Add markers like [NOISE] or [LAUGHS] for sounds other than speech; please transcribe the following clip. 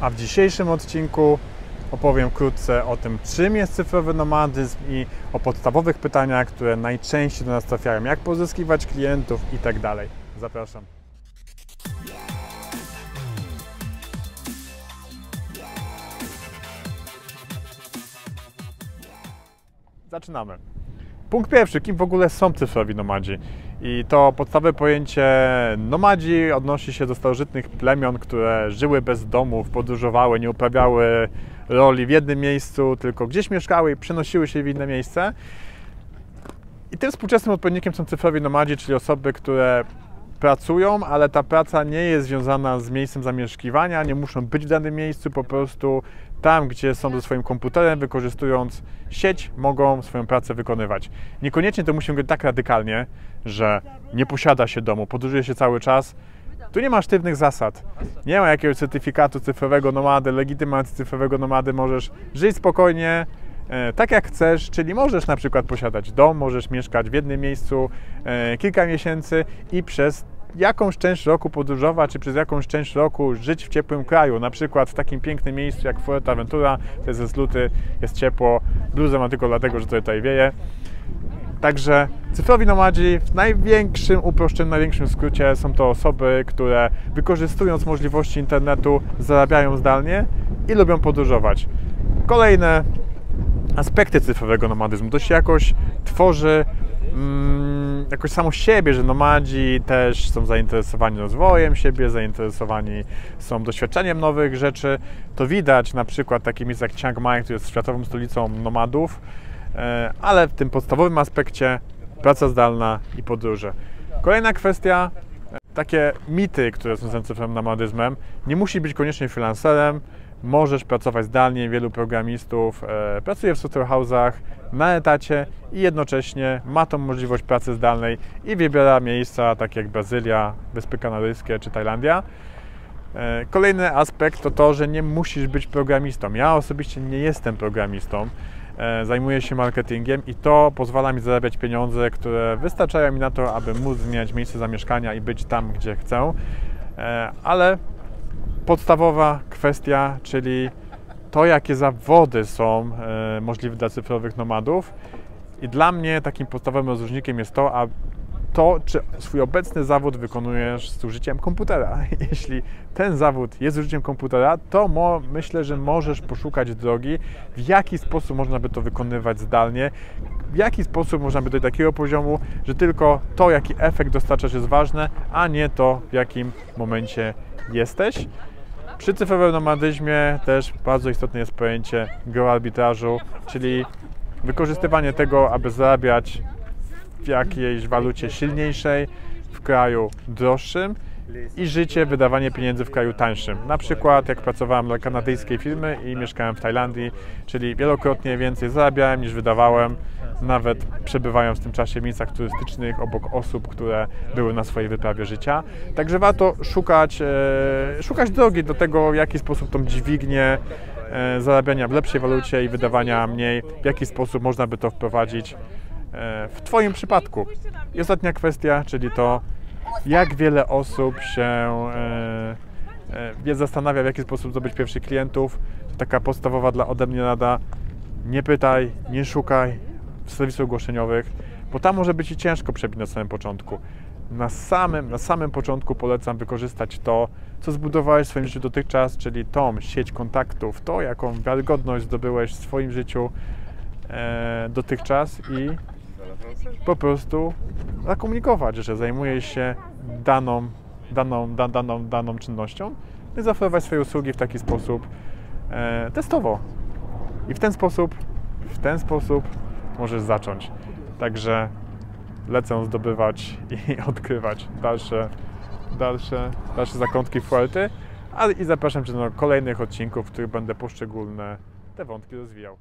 A w dzisiejszym odcinku opowiem wkrótce o tym, czym jest cyfrowy nomadyzm i o podstawowych pytaniach, które najczęściej do nas trafiają, jak pozyskiwać klientów i tak. Zapraszam. Zaczynamy. Punkt pierwszy, kim w ogóle są cyfrowi nomadzi? I to podstawowe pojęcie nomadzi odnosi się do starożytnych plemion, które żyły bez domów, podróżowały, nie uprawiały roli w jednym miejscu, tylko gdzieś mieszkały i przenosiły się w inne miejsce. I tym współczesnym odpowiednikiem są cyfrowi nomadzi, czyli osoby, które pracują, ale ta praca nie jest związana z miejscem zamieszkiwania, nie muszą być w danym miejscu, po prostu tam, gdzie są ze swoim komputerem, wykorzystując sieć, mogą swoją pracę wykonywać. Niekoniecznie to musi być tak radykalnie, że nie posiada się domu, podróżuje się cały czas. Tu nie ma sztywnych zasad. Nie ma jakiegoś certyfikatu cyfrowego nomady, legitymacji cyfrowego nomady. Możesz żyć spokojnie, tak jak chcesz, czyli możesz na przykład posiadać dom, możesz mieszkać w jednym miejscu e, kilka miesięcy i przez jakąś część roku podróżować, czy przez jakąś część roku żyć w ciepłym kraju, na przykład w takim pięknym miejscu jak Fuerteventura, to jest z luty, jest ciepło, bluzę mam tylko dlatego, że tutaj wieje. Także cyfrowi nomadzi w największym uproszczeniu, największym skrócie są to osoby, które wykorzystując możliwości internetu zarabiają zdalnie i lubią podróżować. Kolejne aspekty cyfrowego nomadyzmu. To się jakoś tworzy mm, jakoś samo siebie, że nomadzi też są zainteresowani rozwojem siebie, zainteresowani są doświadczeniem nowych rzeczy. To widać na przykład takie miejsce jak Chiang Mai, które jest światową stolicą nomadów, e, ale w tym podstawowym aspekcie praca zdalna i podróże. Kolejna kwestia, e, takie mity, które są związane z cyfrowym nomadyzmem. Nie musi być koniecznie freelancerem, możesz pracować zdalnie, wielu programistów e, pracuje w software house'ach na etacie i jednocześnie ma tą możliwość pracy zdalnej i wybiera miejsca takie jak Brazylia, Wyspy Kanaryjskie czy Tajlandia. E, kolejny aspekt to to, że nie musisz być programistą. Ja osobiście nie jestem programistą, e, zajmuję się marketingiem i to pozwala mi zarabiać pieniądze, które wystarczają mi na to, aby móc zmieniać miejsce zamieszkania i być tam, gdzie chcę. Ale podstawowa kwestia, czyli to, jakie zawody są e, możliwe dla cyfrowych nomadów. I dla mnie takim podstawowym rozróżnikiem jest to, a to, czy swój obecny zawód wykonujesz z użyciem komputera. [LAUGHS] Jeśli ten zawód jest z użyciem komputera, to mo, myślę, że możesz poszukać drogi, w jaki sposób można by to wykonywać zdalnie, w jaki sposób można by do takiego poziomu, że tylko to, jaki efekt dostarczasz jest ważne, a nie to, w jakim momencie jesteś. Przy cyfrowym nomadyzmie też bardzo istotne jest pojęcie geoarbitrażu, czyli wykorzystywanie tego, aby zarabiać w jakiejś walucie silniejszej, w kraju droższym i życie, wydawanie pieniędzy w kraju tańszym. Na przykład jak pracowałem dla kanadyjskiej firmy i mieszkałem w Tajlandii, czyli wielokrotnie więcej zarabiałem niż wydawałem, nawet przebywając w tym czasie w miejscach turystycznych obok osób, które były na swojej wyprawie życia. Także warto szukać, e, szukać drogi do tego, w jaki sposób tą dźwignię e, zarabiania w lepszej walucie i wydawania mniej, w jaki sposób można by to wprowadzić e, w Twoim przypadku. I ostatnia kwestia, czyli to, jak wiele osób się e, e, zastanawia, w jaki sposób zdobyć pierwszych klientów. To taka podstawowa dla ode mnie rada. Nie pytaj, nie szukaj w serwisach ogłoszeniowych, bo tam może być i ciężko przebić na samym początku. Na samym, na samym początku polecam wykorzystać to, co zbudowałeś w swoim życiu dotychczas, czyli tą sieć kontaktów, to jaką wiarygodność zdobyłeś w swoim życiu e, dotychczas i po prostu zakomunikować, że zajmujesz się daną, daną, da, daną, daną czynnością i zaoferować swoje usługi w taki sposób e, testowo. I w ten sposób, w ten sposób możesz zacząć. Także lecę zdobywać [LAUGHS] i odkrywać dalsze, dalsze, dalsze zakątki Fuerty, ale i zapraszam Cię do kolejnych odcinków, w których będę poszczególne te wątki rozwijał.